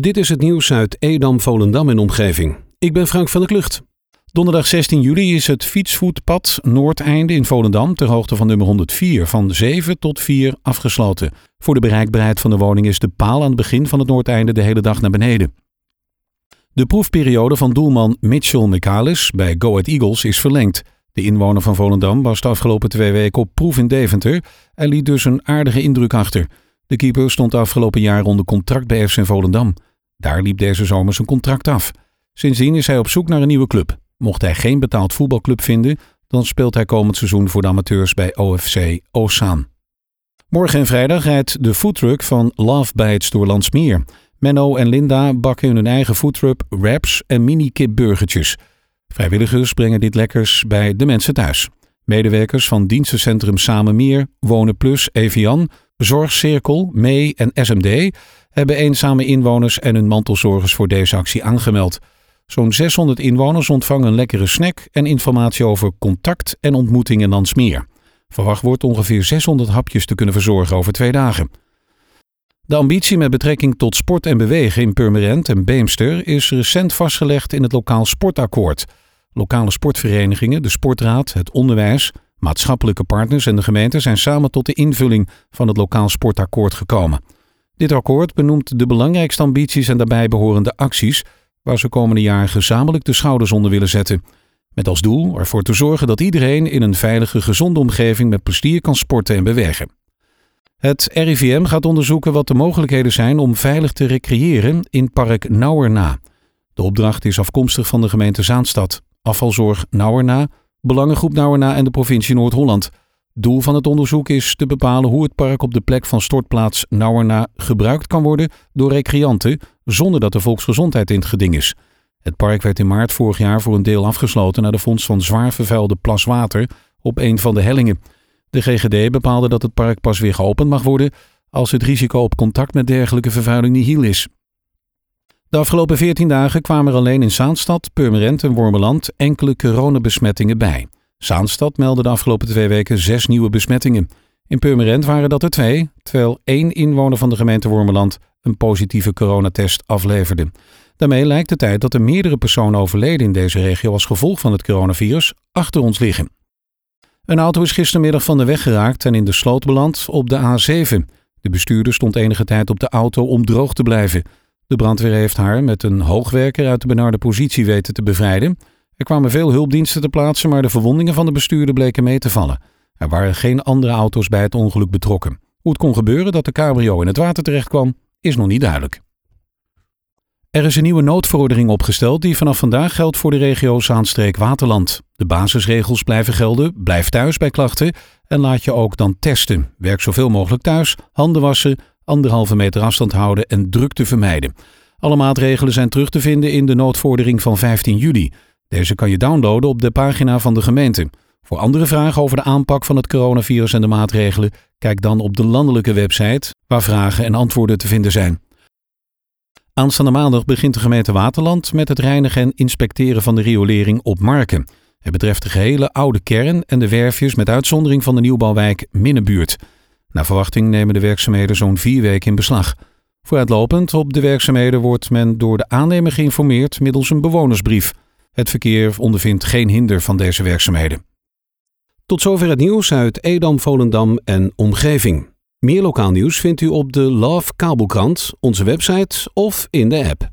Dit is het nieuws uit Edam, Volendam en omgeving. Ik ben Frank van der Klucht. Donderdag 16 juli is het fietsvoetpad Noordeinde in Volendam ter hoogte van nummer 104 van 7 tot 4 afgesloten. Voor de bereikbaarheid van de woning is de paal aan het begin van het Noordeinde de hele dag naar beneden. De proefperiode van doelman Mitchell McAlis bij Go Ahead Eagles is verlengd. De inwoner van Volendam was de afgelopen twee weken op proef in Deventer en liet dus een aardige indruk achter. De keeper stond afgelopen jaar onder contract bij FC Volendam. Daar liep deze zomer zijn contract af. Sindsdien is hij op zoek naar een nieuwe club. Mocht hij geen betaald voetbalclub vinden, dan speelt hij komend seizoen voor de amateurs bij OFC Ozaan. Morgen en vrijdag rijdt de foodtruck van Love Bites door Landsmeer. Menno en Linda bakken hun eigen foodtruck wraps en mini-kipburgertjes. Vrijwilligers brengen dit lekkers bij de mensen thuis. Medewerkers van dienstencentrum Samen Meer, Wonen Plus, Evian, Zorgcirkel, Mee en SMD hebben eenzame inwoners en hun mantelzorgers voor deze actie aangemeld. Zo'n 600 inwoners ontvangen een lekkere snack en informatie over contact en ontmoeting in Landsmeer. Verwacht wordt ongeveer 600 hapjes te kunnen verzorgen over twee dagen. De ambitie met betrekking tot sport en bewegen in Purmerend en Beemster is recent vastgelegd in het lokaal sportakkoord. Lokale sportverenigingen, de sportraad, het onderwijs, maatschappelijke partners en de gemeente zijn samen tot de invulling van het lokaal sportakkoord gekomen. Dit akkoord benoemt de belangrijkste ambities en daarbij behorende acties waar ze komende jaar gezamenlijk de schouders onder willen zetten. Met als doel ervoor te zorgen dat iedereen in een veilige, gezonde omgeving met plezier kan sporten en bewegen. Het RIVM gaat onderzoeken wat de mogelijkheden zijn om veilig te recreëren in park Nauwerna. De opdracht is afkomstig van de gemeente Zaanstad, afvalzorg Nauwerna, Belangengroep Nauwerna en de provincie Noord-Holland. Doel van het onderzoek is te bepalen hoe het park op de plek van stortplaats Nauwerna gebruikt kan worden door recreanten zonder dat de volksgezondheid in het geding is. Het park werd in maart vorig jaar voor een deel afgesloten naar de vondst van zwaar vervuilde plaswater op een van de hellingen. De GGD bepaalde dat het park pas weer geopend mag worden als het risico op contact met dergelijke vervuiling nihil is. De afgelopen 14 dagen kwamen er alleen in Zaanstad, Purmerend en Wormeland enkele coronabesmettingen bij. Zaanstad meldde de afgelopen twee weken zes nieuwe besmettingen. In Purmerend waren dat er twee, terwijl één inwoner van de gemeente Wormeland een positieve coronatest afleverde. Daarmee lijkt de tijd dat er meerdere personen overleden in deze regio als gevolg van het coronavirus achter ons liggen. Een auto is gistermiddag van de weg geraakt en in de sloot beland op de A7. De bestuurder stond enige tijd op de auto om droog te blijven. De brandweer heeft haar met een hoogwerker uit de benarde positie weten te bevrijden. Er kwamen veel hulpdiensten te plaatsen, maar de verwondingen van de bestuurder bleken mee te vallen. Er waren geen andere auto's bij het ongeluk betrokken. Hoe het kon gebeuren dat de cabrio in het water terecht kwam, is nog niet duidelijk. Er is een nieuwe noodverordening opgesteld die vanaf vandaag geldt voor de regio Zaanstreek-Waterland. De basisregels blijven gelden, blijf thuis bij klachten en laat je ook dan testen. Werk zoveel mogelijk thuis, handen wassen, anderhalve meter afstand houden en drukte vermijden. Alle maatregelen zijn terug te vinden in de noodvordering van 15 juli. Deze kan je downloaden op de pagina van de gemeente. Voor andere vragen over de aanpak van het coronavirus en de maatregelen, kijk dan op de landelijke website waar vragen en antwoorden te vinden zijn. Aanstaande maandag begint de gemeente Waterland met het reinigen en inspecteren van de riolering op Marken. Het betreft de gehele oude kern en de werfjes met uitzondering van de nieuwbouwwijk Minnenbuurt. Naar verwachting nemen de werkzaamheden zo'n vier weken in beslag. Vooruitlopend op de werkzaamheden wordt men door de aannemer geïnformeerd middels een bewonersbrief. Het verkeer ondervindt geen hinder van deze werkzaamheden. Tot zover het nieuws uit Edam, Volendam en omgeving. Meer lokaal nieuws vindt u op de Love Kabelkrant, onze website of in de app.